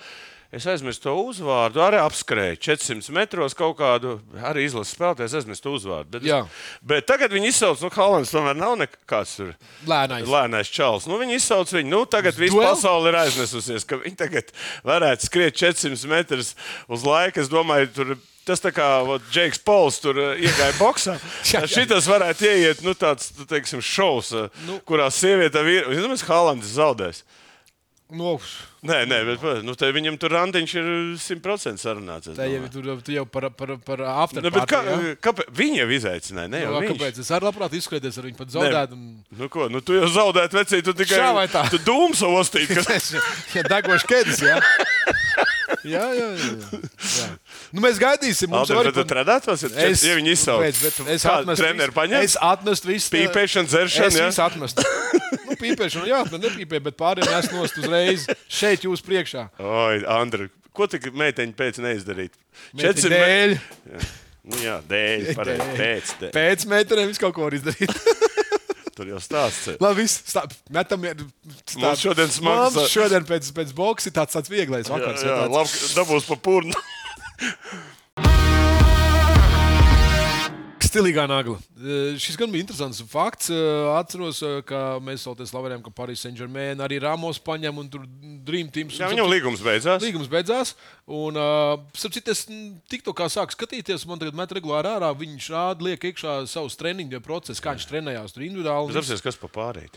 Es aizmirsu to uzvārdu, arī apskrēju 400 metros kaut kādu, arī izlases spēlētāju. Es aizmirsu to uzvārdu. Bet, Jā. bet tagad viņi izsauc, nu, Hollands tomēr nav nekāds Lēnais. lēnais čels. Nu, viņi izsauc viņu, nu, tagad viss pasaule ir aiznesusies, ka viņi tagad varētu skriet 400 metrus uz laiku. Es domāju, tur. Tas tā kā ot, Džeiks Pols tur uh, iegāja boxā. Šitas varētu ieiet, nu, tāds, nu, teiksim, šovs, nu, Nu. kurā sieviete ir. Es domāju, ka Haalands zaudēs. Nu, Nē, nē, bet nu, te viņam tur randiņš ir 100% sarunāts. tā jau tur tu jau par, par, par Nu, bet kā, party, ja? kāpēc? Viņa jau izaicināja, ne jau Nu, viņš. kāpēc? Es arī labprāt izskrēties ar viņu pat zaudēt. Un... Nu, ko, nu, tu jau zaudēji, vecīt, tu tikai Šā vai tā? Tu dūmus ostīt. Ka... Es, ja degošs ķēdes, jā. jā, jā, jā, jā. Jā. Nu, mēs gaidīsim. Mums Alder, jau bet tu trādātos, ja, ja viņi izsauc. Es atmestu treneri visu- paņem? Es atmestu visu. Pīpēšana, dzeršana, Es jā? visu atmestu. nu, pīpēšana, jā, bet nepīpē, bet pārējiem es nost uzreiz šeit jūs priekšā. Oi, Andri, ko tik meiteņi pēc neizdarīt? 400 dēļ. Nu, jā, dēļ, pareizi, pēc. Dēļ. Pēc meitenēm visu kaut ko var izdarīt. Tur jau stāsts. Labi, viss. stā- Metam, Mums šodien smags- Mums šodien pēc, pēc ir tāds, tāds vieglais Jā, vakars. jā, tāds- labi, dabūs pa purnu. Stilīgā nagla. Eh, Šis gan bija interesants fakts. Eh, Atceros, eh, ka mēs vēl te slavējām, ka Paris Saint-Germain arī Ramos paņem un tur Dream Team. Jā, viņam līgums beidzās. Līgums beidzās. Un, uh, citu, es tikko kā sāku skatīties, man tagad met regulāri ārā. Viņš rāda, liek iekšā savus treniņu procesus, kā viņš trenējās tur individuāli. Apsies, kas pa pārējai.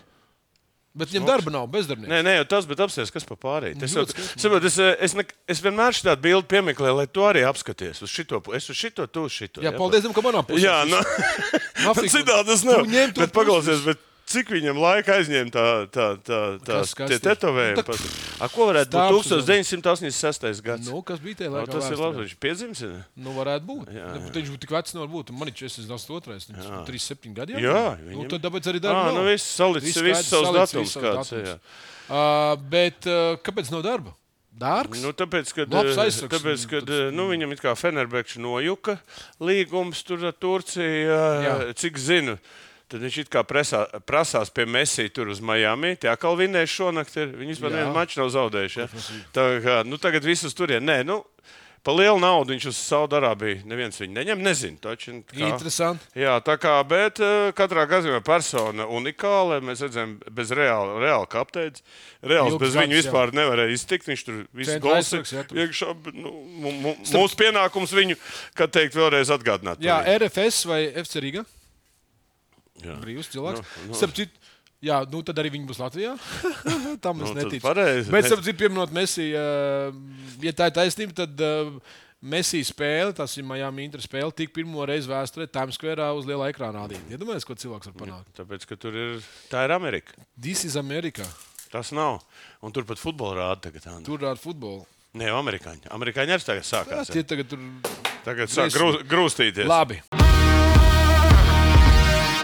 Bet viņam darba nav, bezdarbnieks. Nē, nē, tas, bet apsies, kas pa pārējai. Es, Ļoti jau- saprot, es, es, ne, es vienmēr šādu bildi piemeklēju, lai to arī apskaties. Uz šito, es uz šito, tu uz šito. Jā, paldies, Dievam, ka manā pusē. Jā, nu, Nafik, citādi tas nav. Bet paklausies, bet cik viņam laika aizņēma tā, tā, tā, tā Kas- kas tie tetovējumi? Nu, tā-? A, ko varētu būt uz- 1986. gads? Nu, kas bija tajā O, laikā? tas ir vēsturē? labi, viņš piedzimis. ir? Nu, varētu būt. Jā, Jā, jā. Viņš tik vecs nevar būt. Man ir 42, viņš ir 37 gadi. jau? Jā, nu, viņam- tad tāpēc arī darba. nu nav. viss salicis Viss savus datumus kāds, datumus. jā. Uh, bet uh, kāpēc nav darba? Dārgs? Nu, tāpēc, kad, tāpēc, kad nu, viņam ir kā Fenerbekčs nojuka līgums tur ar Turciju, Jā. cik zinu. Tad viņš it kā presā, prasās pie Messi tur uz Miami. Tā kā vinēja šonakt, ir, viņi vispār Jā. nevienu maču nav zaudējuši. Ja? Tā kā, nu, tagad visus turien. Nē, nu, pa lielu naudu viņš uz Saudārābiju neviens viņu neņem, nezinu. Taču, kā, Interesanti. Jā, tā kā, bet uh, katrā gadījumā persona unikāla. Mēs redzam, bez reāla, reāla kapteiņa. Reāls Ilgs bez viņa jā. vispār nevarēja iztikt. Viņš tur visu jā, tur. iekšā. Nu, mūsu pienākums viņu, kā teikt, vēlreiz atgādināt. par Jā. RFS vai FC Riga? Jā. Brīvs cilvēks. Nu, nu. Starp citu, Jā, nu tad arī viņi būs Latvijā. Tam es Nu, neticu. pareizi. Bet, ap citu, pieminot Messi, uh, ja tā ir taisnība, tad uh, Messi spēle, tas ir Miami Inter spēle, tika pirmo reizi vēsturē Times Square uz liela ekrāna rādīt. Iedomājieties, ko cilvēks var panākt. Tāpēc, ka tur ir, tā ir Amerika. This is America. Tas nav. Un tur pat futbolu rāda tagad. Andri. Tur ar futbolu. Nē, amerikāņi. Amerikāņi arī tagad Jā, sākās. tie jā. tagad tur Tagad sāk grū, grūstīties. Labi.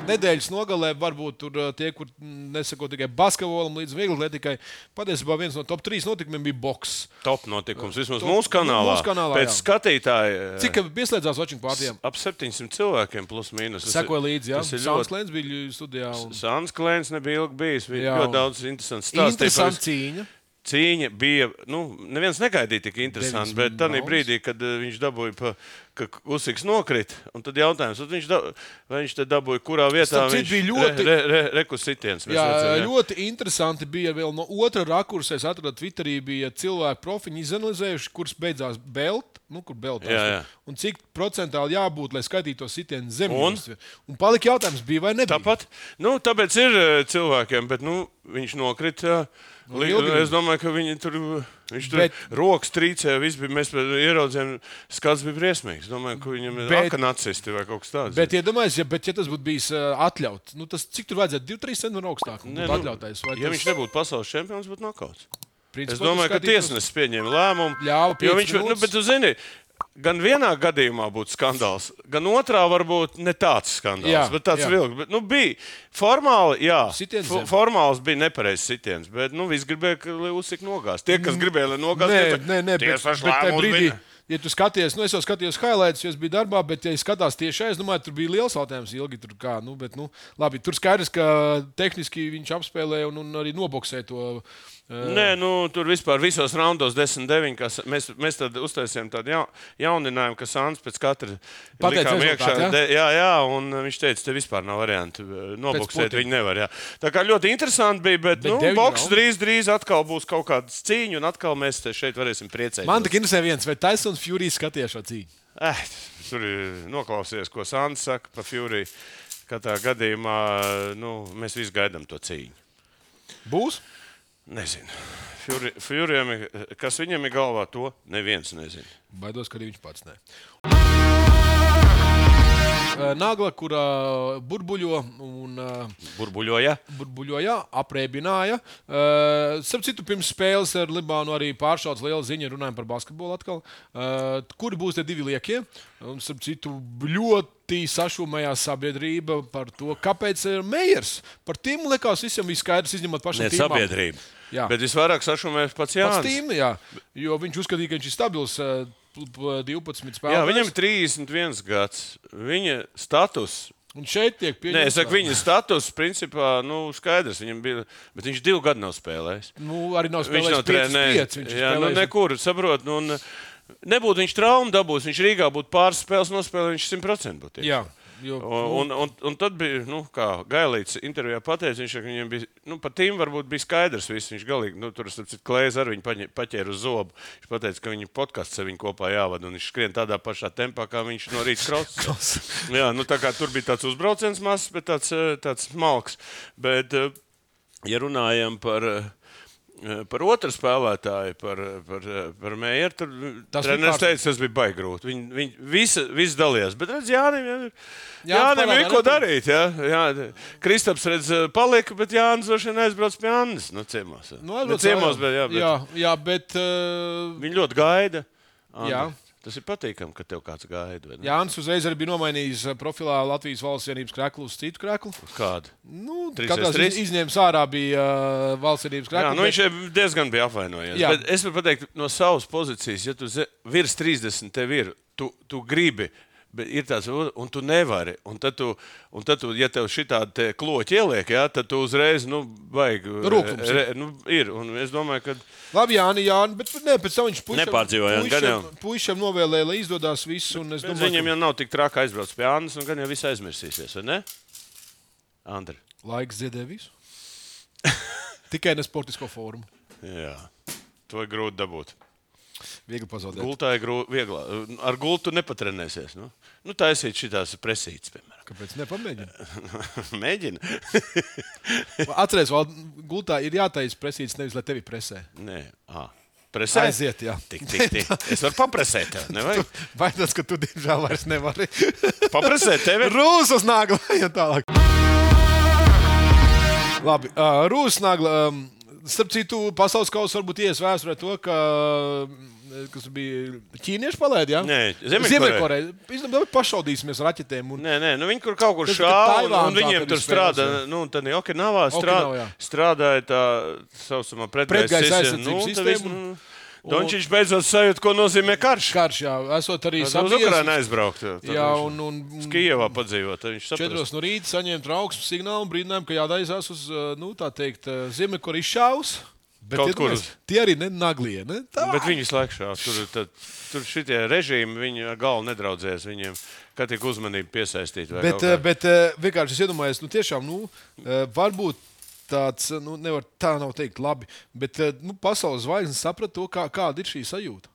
Nedēļas nogalē varbūt tur uh, tie, kur nesako tikai basketbolam, līdz viegli atletikai. Patiesībā viens no top 3 notikumiem bija boks. Top notikums vismaz Top- mūsu kanālā. mūsu kanālā, Pēc jā. skatītāja. Cik pieslēdzās watching pārtiem? Ap 700 cilvēkiem plus mīnus. Sekoja līdzi, jā. Sāns ļoti. Klēns bija studijā. Un... Sāns Klēns nebija ilgi bijis. Jā. ļoti daudz interesants stāstu. Interesanti cīņa. Cīņa bija. Nu, neviens negaidīja tik interesanti, bet tajā brīdī, kad viņš dabūja, pa, ka Usiks nokrita, un tad jautājums, tad viņš, da, viņš te dabūja, kurā vietā viņš bija ļoti- re, re, re, rekusitiens. Jā, ļoti interesanti bija vēl no otra rakursa. Es atradu Twitterī, bija cilvēki profiņi izanalizējuši, kurš beidzās belt, nu, kur beltās. Jā, jā. Un cik procentāli jābūt, lai skaitītos sitienu zem. Un? un palika jautājums, bija vai nebija? Tāpat, nu, tāpēc ir uh, cilvēkiem, bet nu, viņš nokrita. Nu, Li, ilgi. es domāju, ka viņi tur, viņš tur Bet- rokas trīcēja. viss Bija, mēs ieraudzījām, skats bija briesmīgs. Domāju, ka viņam ir Bet- nacisti vai kaut kas tāds. Bet, iedomājieties, ja, bet, ja tas būtu bijis uh, atļauts, nu, tas cik tur vajadzētu 2-3 centimetrus augstāk? Nē, nu, atļautais, ja tas- viņš nebūtu pasaules čempions, būtu nokauts. principā Es domāju, ka tiesnesis pieņēma lēmumu. Piecas viņš, nu, minūtes. bet, zini, gan vienā gadījumā būtu skandāls, gan otrā varbūt ne tāds skandāls. Jā, bet tāds vilks. Bet, nu, bija formāli, jā, formāls bija nepareizs sitiens. Bet nu, visi gribēja, ka Lielus nogās. Tie, kas gribēja, lai nogās, Nē, nē, nē bet, bet lēmums brīdī, bija- ja tu skaties, nu, es jau skatījos highlights, jo es biju darbā, bet, ja es skatos tieši es domāju, tur bija liels jautājums, ilgi tur kā. Nu, bet, nu, labi, tur skaidrs, ka tehniski viņš apspēlēja un, un arī noboksēja to. Nē, nu, tur vispār visos raundos 10-9. kas- Mēs, mēs tad uztaisījām tādu ja, jauninājumu, ka Sāns pēc katra likām iekšā. ja? De, jā, jā, un viņš teica, te vispār nav variantu. Noboksēt putekļa. viņi nevar. Jā. Tā kā ļoti interesanti bija, bet, Bet nu, boks drīz, drīz atkal būs kaut kāds cīņa, un atkal mēs šeit varēsim priecēties. Man tikai interesē viens, vai Taisons Fury skaties šo cīņu. Eh, tur ir noklausies, ko Sāns saka par Fury. Katrā gadījumā nu, mēs visi gaidām to cīņu. Būs? Nezinu. Furyam ir- kas viņam ir galvā, to neviens nezina. Baidos, ka arī viņš pats nē. Nagla, kurā burbuļo un Burbuļoja. burbuļoja, apreibināja. Starp citu, pirms spēles ar Libānu arī pāršauts liela ziņa, runājot par basketbolu atkal. Kuri būs tie divi liekie? Un, starp citu, ļoti sašūmējās sabiedrība par to, kāpēc ir Meijers. Par tiem liekas, visam bija skaidrs, izņemot pašu Ne sabiedrība. Jā. Bet visvairāk sašumēs pats Pats Jānis. tīm, jā, jo viņš uzskatīja, ka viņš ir stabils uh, pl- pl- 12 spēlētājs. Jā, viņam ir 31 gads. Viņa status. Un šeit tiek pieņemts. Nē, es saku, viņa status, principā, nu, skaidrs. Viņam bija, bet viņš divu gadu nav spēlējis. Nu, arī nav Viņš spēlējis nav 5 uz trenējis. 5. Viņš ir Jā, nu, spēlējis- nekur, saprot. Nu, un, nebūtu viņš traumu dabūs, viņš Rīgā būtu pāris spēles nospēlējis, viņš 100% būtu. Jā, jo, Un, un, un, un tad bija, nu, kā Gailīts intervijā pateica, viņš, ka viņam bija, nu, pat tīm varbūt bija skaidrs, viss viņš galīgi, nu, tur, starp citu, klēzi ar viņu paķēra uz zobu. Viņš pateica, ka viņa podkāsts ar viņu kopā jāvada, un viņš skrien tādā pašā tempā, kā viņš no rīta krauts. Jā, nu, tā kā tur bija tāds uzbrauciens mazs, bet tāds, eh, tāds smalks. Bet, eh, ja runājam par, eh, par otru spēlētāju, par, par, par Mējeru, tad Tas treneris teica, tas bija baigi grūti. Viņi, viņi visi, visi dalījās. Bet, redz, Jānim, jā, Jānim ir parādā ko darīt. Jā, jā. Kristaps redz, palika, bet Jānis droši vien aizbrauc pie Annas. Nu, ciemos. Nu, Ne aizbrauc, ciemos, bet, jā, bet jā, jā, bet uh, viņi ļoti gaida. Anna. Jā. Tas ir patīkami, ka tev kāds gaida. Jānis uzreiz arī bija nomainījis uh, profilā Latvijas valsts vienības kreklu uz citu kreklu. Kāda? Nu, Katrā izņēmums ārā bija uh, valsts vienības Jā, krekls. nu viņš ir diezgan bija apvainojies. Jā. Bet Es varu pateikt, no savas pozīcijas, ja tu virs 30 tev ir, tu, tu gribi. Bet ir tāds, un tu nevari. Un tad, tu, un tad tu, ja tev šī tāda kloķa ieliek, jā, tad tu uzreiz, nu, vajag. Rūkums re, nu, ir. Un es domāju, ka Labi, Jāni, Jāni, bet ne, pēc tam viņš puišam, Nepārdzīvo, Jāni, gan jau. puišam novēlēja, lai izdodas viss. un es Domāju, viņam jau nav tik traki aizbraukt pie Annas, un gan jau viss aizmirsīsies, vai ne? Andri. laiks ziedē visu. Tikai ne sportisko formu. Jā, to ir grūti dabūt. Viegli pazaudēt. Gultā ir grūti. Ar gultu nepatrenēsies. Nu, nu taisīt šitās presītas, piemēram. Kāpēc nepamēģināt? Mēģina. Atcerieties, vēl gultā ir jātaisa presīts, nevis lai tevi presē. Nē, ah. presē. Aiziet, jā. Tik, tik, tik. Es varu papresēt tevi. Nevajag Vai tas, ka tu diemžēl vairs nevari? papresēt tevi. Rūsas nagla un tālāk. Labi, uh, Rūsas nagla. Um, Starp citu, pasaules kausa varbūt ies vēsturē to, ka kas bija ķīnieši palaidi. Ja? Nē, Ziemeļkoreja. Ziemeļkoreja. Izdomāju, pašaudīsimies raķetēm. Un... Nē, nē, nu viņi kur kaut kur šāva, un, un tā, viņiem tur strādā, nu, Okinavā strādā, Okinavā, jā. strādāja tā saucamā Pretgaisa pretgaisa aizsardzības sistēma. Nu, Dončiņš beidzot sajūt, ko nozīmē karš. Karš, jā, esot arī Uz sabies- Ukrajinu aizbraukt. Jā, un, un, un Kijevā padzīvot. Četros no rīta saņēma trauksmes signālu un brīdinājumu, ka jādaizās uz, uh, nu, tā teikt, Ziemeļkorejas izšāvus. Bet Kaut kur. tie arī ne naglie. Ne? Tā. Bet viņi šādi. Tur, tad, tur šitie režīmi, viņi galvu nedraudzējas. Viņiem kā tik uzmanību piesaistīt. vai Bet, eh, kā. bet eh, vienkārši es iedomājos, nu, tiešām, nu, eh, varbūt tāds, eh, nu, nevar tā nav teikt, labi, bet eh, nu, pasaules zvaigznes saprata to, kā, kāda ir šī sajūta.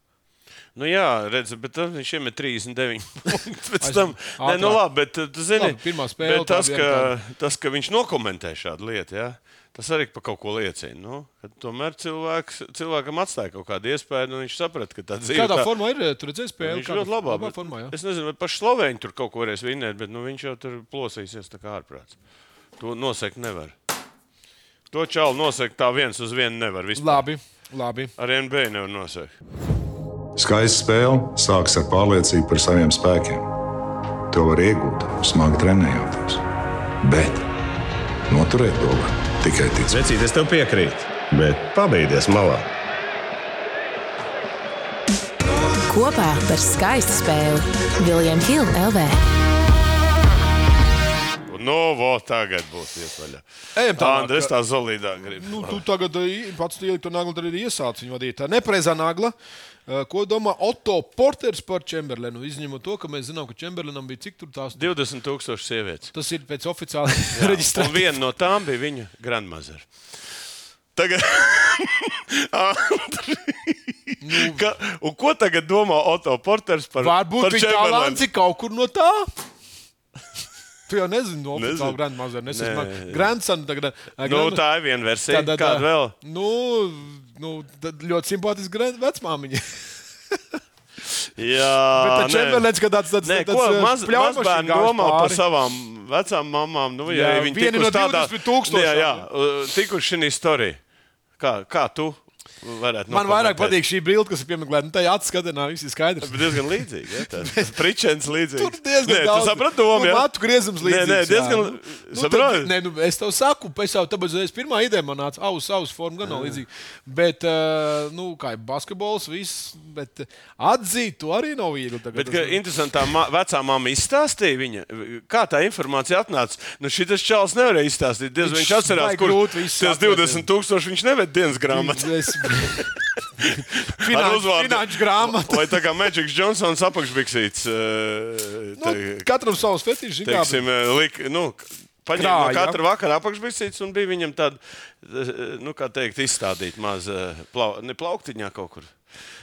Nu, jā, redz, bet tad viņš iemet 39 punktus. Pēc tam, nē, nu, labi, bet uh, tu zini, Labi, pirmā spēle bet tas, ka, tas, ka viņš nokomentē šādu lietu, jā, tas arī par kaut ko liecina. Nu, tomēr cilvēks, cilvēkam atstāja kaut kādu iespēju, un viņš saprata, ka tā dzīve Kādā tā, formā ir? eh, Tur redzēs spēli. Viņš ļoti labā, labā bet formā. Jā. Es nezinu, vai paši Slovēņi tur kaut ko varēs vinēt, bet nu, viņš jau tur plosīsies tā kā ārprāts. To nosegt nevar. To čaulu nosegt tā viens uz vienu nevar. Vispār. Labi, labi. Ar NBA nevar nosegt. Skaista spēle sākas ar pārliecību par saviem spēkiem. To var iegūt, smagi trenējoties. Bet noturēt to var tikai ticēt. Vecīt, es tev piekrītu, bet pabeigties malā. Kopā par skaistu spēli Viljams Hilde LV. Nu, vo, tagad būs iesvaļā. Ejam tālāk. Andri, es tā zolīdā gribu. Nu, tu tagad pats ielikt to naglu, tad arī iesācis viņu vadīt. Tā nepreizā nagla. Eh, Ko domā Otto Porters par Čemberlenu? Izņemot to, ka mēs zinām, ka Čemberlenam bija cik tur tās 20,000 sievietes. Tas ir pēc oficiāla Un reģistrācijas. viena no tām bija viņa grandmazara. Tagad. nu, ka, ko tagad domā Otto Porters par Varbūt par viņa Chamberlainu? talants ir kaut kur no tā. Tu jau nezini, no Nezinu. oficiāla grandmazara. Es esmu grandsons. Tagad, eh, Nu, grand- tā ir viena versija. Tātad, Kāda eh, vēl? Nu, nu, ļoti simpātiski grand- vecmāmiņa. Jā, Bet Čemberlens, ka tāds, tāds, ko maz, mazbērni domā par pāri. savām vecām mamām? Nu, ja Jā, viņi tikuši no tādā 20 Jā, jā, tūkstošiem. uh, tikuši šī storija. Kā, kā tu varētu Man vairāk patīk šī bilde, kas ir piemeklēta. Nu, tā ir atskatījumā, viss ir skaidrs. Bet diezgan līdzīgi. Ja, tas Pričens līdzīgs. Tur diezgan Nē, daudz. Tu saprati domu, nu, matu griezums Nē, līdzīgs. nē, diezgan. jā. Nu, Saproti? tad- Nē, nu, es tev saku, pēc tam, tāpēc es pirmā ideja man nāca, aus, aus forma gan nav līdzīga. Bet, uh, nu, kā ir basketbols, viss, bet uh, atzīt to arī nav viegli. Tagad, Bet ka, interesanti, tā ma- vecā mamma izstāstīja viņa, kā tā informācija atnāca. Nu, šis čels nevarēja izstāstīt. Diez, Viņš viņš atcerās, kur tas atcerēt. 20 tūkstoši viņš neved dienas grāmatā. Ar Finanšu, grāmatu. Vai tā kā Magics Johnsons apakšbiksīts. Uh, Nu, katram savs fetišs. teiksim, eh, lik, nu, paņēma no katra vakara apakšbiksīts un bija viņam tāda, eh, nu, kā teikt, izstādīt maz eh, plau, plauktiņā kaut kur.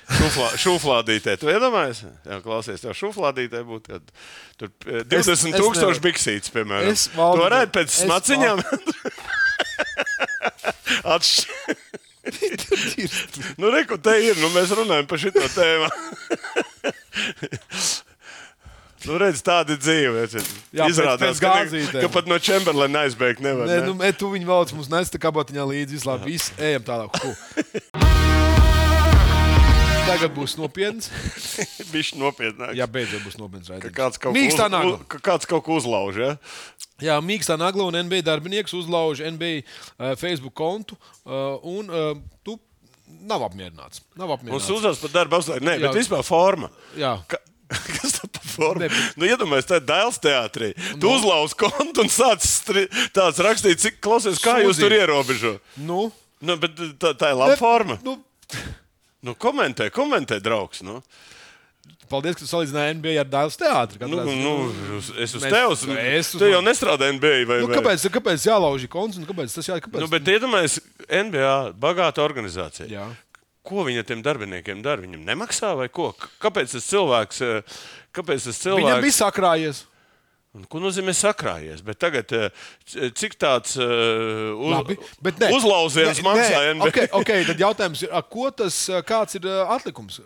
Šuflā, šuflādītē. Tu iedomājies? Jā, klausies, tev šuflādītē būtu kad, tur eh, 20 es tūkstoši biksītes, piemēram. Es, Tu Valdi, varētu pēc smaciņām atšķirt. Nu, re, ko te ir, nu, mēs runājam par šito tēmu. Nu, redz, tāda ir dzīve. Jā, pēc- Izrādās, pēc ka, gāzītēm. ka pat no Čemberlina aizbēgt nevar. Nē, ne? nu, e, tu viņu velc mums nesta kabatiņā līdzi. Viss labi, viss, ejam tālāk. Tagad būs nopietns. Viņš nopietnāk. Jā, beidzot būs nopietns Ka kāds kaut ko Mīkstā uz- nagla. u- ka kāds kaut ko uzlauž. Ja? Jā, mīkstā nagla un NBA darbinieks uzlauž NBA uh, Facebook kontu. Uh, un uh, tu nav apmierināts. Nav Mums apmierināts. uzsācis par darbu apstākļiem. Nē, Jā. bet vispār forma. Jā. Ka, kas tā par formu? Ne, bet- Nu, iedomājieties, tā ir Dēls teātrī. Tu uzlauž kontu un sāc stri- tāds rakstīt, cik klausies, kā jūs tur ierobežo. Nu, Nu, bet tā, tā ir laba Ne, forma. nu, Nu, komentē, komentē, draugs. Nu. paldies, ka tu salīdzināji NBA ar Dāvidas teātri. Nu, nu, es uz tevis. es uz Tu jau mani. nestrādā NBA. Vai, Nu, kāpēc, kāpēc jālauž konts un kāpēc tas jā, kāpēc? Nu, bet iedomājieties, NBA bagāta organizācija. Jā. Ko viņi ar tiem darbiniekiem dara? Viņam nemaksā vai ko? Kāpēc tas cilvēks? eh, Kāpēc tas cilvēks? Viņam bija sakrājies. Un Ko nozīmē sakrājies? Bet tagad, eh, cik tāds uh, uz, Labi, ne. uzlauziens maksā nē? Okay, okay, tad jautājums ir, ko tas, kāds ir atlikums?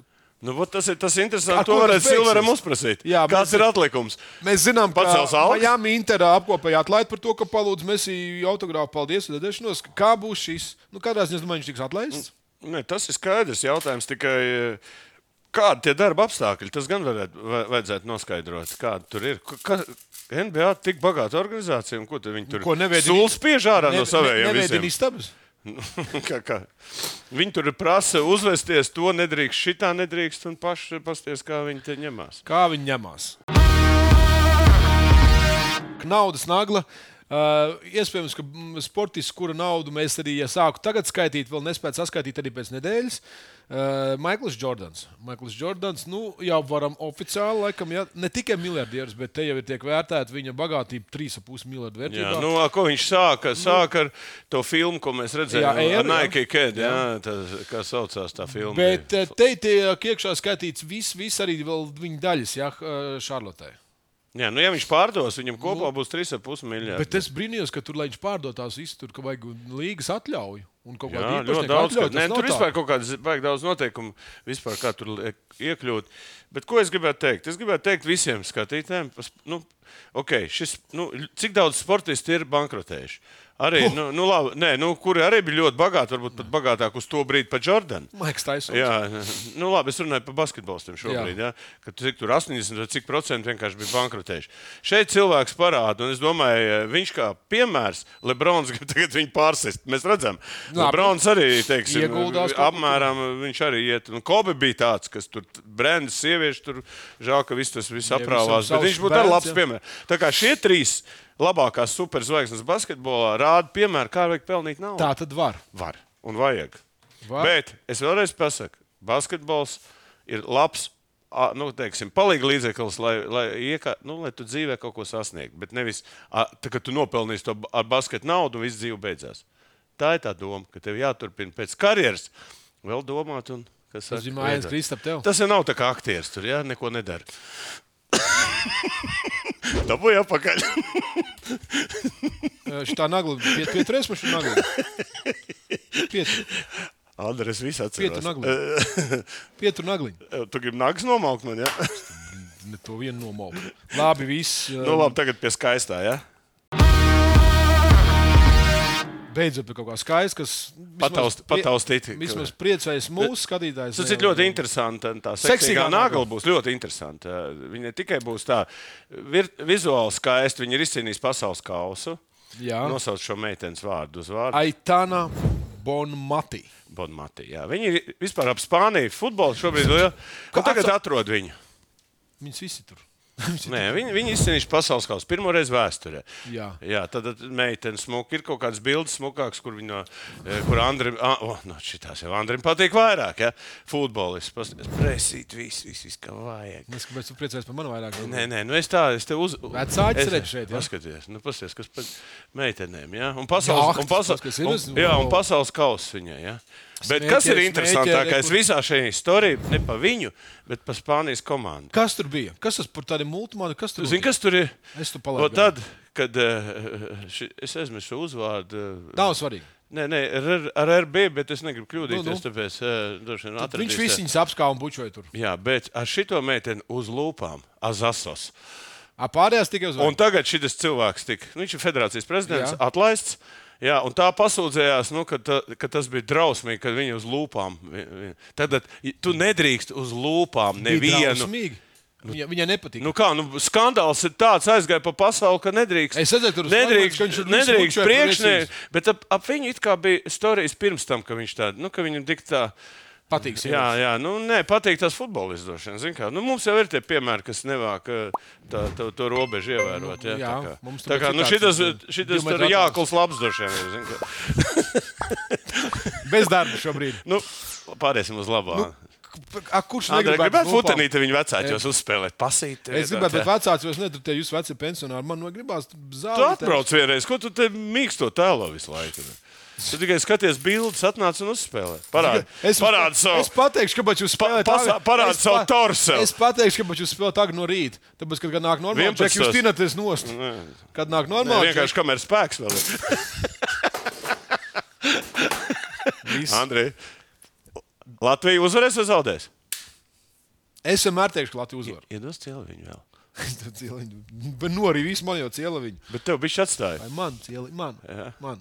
Nu, tas ir tas interesants. To varētu Silveram uzprasīt. Jā, Kāds mēs- ir atlikums? Mēs zinām, ka? Miami Interā apkopēja atlaidi par to, ka palūdz Messi autogrāfu. Paldies, Dedešanos. Kā būs šis? Nu, kādā ziņā, viņš tiks atlaists? Ne, tas ir skaidrs. Jautājums tikai. eh, Kādi tie darba apstākļi? Tas gan varētu, va- vajadzētu noskaidrot. Kāda tur ir? Ka, NBA tik bagāta organizācija, un ko viņi tur Ko neveidina- Sūls spiež ārā no Ne- saviem ne- visiem. kā, kā. Viņi tur prasa uzvesties, to nedrīkst, šitā nedrīkst, un paši pasties, kā viņi te ņemās. Kā viņi ņemās? Naudas nagla. Uh, iespējams, ka mm, sportists, kura naudu mēs arī ja sāku tagad skaitīt, vēl nespēju saskaitīt arī pēc nedēļas. Uh, Maikls Jordans. Maikls Jordans, nu, jau varam oficiāli, laikam, ja, ne tikai miljardieris, bet te jau ir tiek vērtēta viņa bagātība 3,5 miljardu Jā, vērtībā. nu, a, ko viņš sāka? Sāka ar to filmu, ko mēs redzējām. Jā, Jā, jā. Nike Ked, jā, tas, kā saucās tā filma. Bet eh, te tiek iekšā skaitīts viss, vis arī vēl viņa daļas, ja Šarlotē. Jā, nu, ja viņš pārdos, viņam kopā būs 3,5 miljardi. Bet es brīnījos, ka tur, lai viņš pārdotās tur ka vajag līgas atļauju. Un kaut kāda ļoti daudz. atļauja, Ka, ne, tur vispār kaut kādas baigi daudz noteikumu, vispār kā tur iekļūt. Bet ko es gribētu teikt? Es gribētu teikt visiem skatītājiem, nu, okay, šis, nu, cik daudz sportisti ir bankrotējuši. Arī, nu, nu, labi, nē, nu, kuri arī bija ļoti bagāti, varbūt pat bagātāk uz to brīdi par Jordanu. Maiks Taisons. Jā, nu labi, es runāju par basketbolistiem šobrīd. Jā. Jā, ka cik tur 80 vai cik procenti vienkārši bija bankrotējuši. Šeit cilvēks parāda, un es domāju, viņš kā piemērs, Lebrons grib tagad viņu pārsist. Mēs redzam, Labi. Lebrons arī, teiksim, Ieguldās apmēram viņš arī iet. Un Kobe bija tāds, kas tur brandas sieviešu, tur žēl, ka viss tas viss aprāvās, bet viņš būtu arī labs piemērs. Tā kā šie trīs labākās superzvaigznes basketbolā rāda piemēru, kā vajag pelnīt naudu. Tā tad var. Var un vajag. Var. Bet es vēlreiz pasaku, basketbols ir labs. Nu, teiksim, palīga līdzeklis, lai, lai, iekā, nu, lai tu dzīvē kaut ko sasniegtu. Bet nevis, tā, ka tu nopelnīsi to ar basketu naudu un viss dzīve beidzās. Tā ir tā doma, ka tev jāturpina pēc karjeras vēl domāt. Un, kas Tas mājas veidot. Kristap tev. Tas jau nav tā kā aktieris tur, jā, neko nedara. Dabūj apakaļ. Šitā nagla piet, pieturēs man šī nagla. Pietur, Andres, viss pietur atceras. nagliņu. Pietur nagliņu. Tu gribi nagas nomaukt man, jā? Ne to vienu nomauku. Labi, viss. Nu, labi, tagad pie skaistā, jā? Beidzot pie kaut kā skaista, kas Pataust- pataustīt. Vismaz priecējas mūsu skatītājs. Tas ir ļoti interesanti. Tā Seksīgā nagla. būs ļoti interesanta. Viņa ne tikai būs tā vir, vizuāli skaista, viņa ir izcīnījusi pasaules kausu. Jā. Nosauc šo meitenes vārdu uz vārdu. Aitana Bonmati. Bonmati. Jā. Viņi ir vispār ap Spāniju futbolu šobrīd. liela- tagad atrod viņu. Viņas visi tur. Nē, viņi, viņi izcīnījuši pasaules kausu pirmo reizi vēsturē. Jā. Jā, tad tad meitene smuka. Ir kaut kādas bildes smukākas, kur viņa, eh, kur Andrim, ah, oh, no, šitās jau Andrim patīk vairāk. Ja? Futbolists, pasties, presīt, viss, viss, viss, kā vajag. Es kāpēc tu priecies par mani vairāk? Nē, nē, nu es tā, es te uz... Vecāķis redz šeit, jā? Paskaties, nu pasties, kas par meitenēm, jā? Un pasaules, Jahtas, un pasaules, un, jā, un pasaules kauss viņai, jā? Bet kas ir interesantākais smēķeri, visā šajā istorijā, ne pa viņu, bet pa Spānijas komandu? Kas tur bija? Kas tas par tādiem multimāniem? Kas tur Zini, kas tur ir? Es tu O, palaidu. tad, kad eh, ši, es aizmirsu uzvārdu. eh, Nav svarīgi. Nē, nē, ar, ar RB, bet es negribu kļūdīties. Nu, nu. Tāpēc uh, Tad Viņš visi viņus apskauj un bučoja tur. Jā, bet ar šito meiteni uz lūpām, Azasos. A, pārējās tikai uz Un tagad šis cilvēks tika, nu, viņš ir federācijas prezidents, Jā. Atlaists. Jā, un tā pasūdzējās, nu, ka, ta, ka tas bija drausmīgi, kad viņi uz lūpām. Tad tu nedrīkst uz lūpām nevienu. Drausmīgi. Viņa, viņai nepatīk. Nu kā, nu, skandāls ir tāds, aizgāja pa pasauli, ka nedrīkst. Es redzēju, tur nedrīkst, ka viņš visu nedrīkst precīzi. Bet ap, ap viņu it kā bija stāstījis pirms tam, ka viņš tādu, nu, ka viņam tik tā. Patīk Jā, sievietes. jā, nu, nē, patīk tas vien, zini kā. Nu, mums jau ir tie piemēri, kas nevāk eh, tā, to, to robežu ievērot. Jā, Jā, tā kā, mums tā tur kā nu, šitas, tas, šitas tur ir jākls labs kā. Bez darba šobrīd. Nu, pāriesim uz labā. Nu, A, kurš Andrei, gribētu futenīti viņu vecāķos uzspēlēt, pasīt. Es gribētu, bet vecāks jūs neturat, ja jūs veci pensionāri. Man no gribās Tu zāli. atbrauc vienreiz, ko tu te mīksto tēlo visu laiku? Tu tikai skaties bildes, atnāc un uzspēlē. Parādi, Es, parādi savu. es pateikšu, kāpēc jūs Pa- spēlējat. pasa- agri. parādi savu torsu. Es pateikšu, kāpēc jūs spēlējat agri no rīta. Tāpēc, kad nāk normāli, 11. tad jūs tinaties nost. Kad nāk Nē, normāli, vienkārši kamēr spēks vēl ir. Andrej, Latvija uzvarēs vai zaudēs? Es vienmēr teikšu, ka Latvija uzvar. Iedos cielu viņu vēl. Cieliņu. Bet nu arī viss man jau ciela viņu. Bet tev bija atstāja. Vai man cieliņu? Man. Jā. man.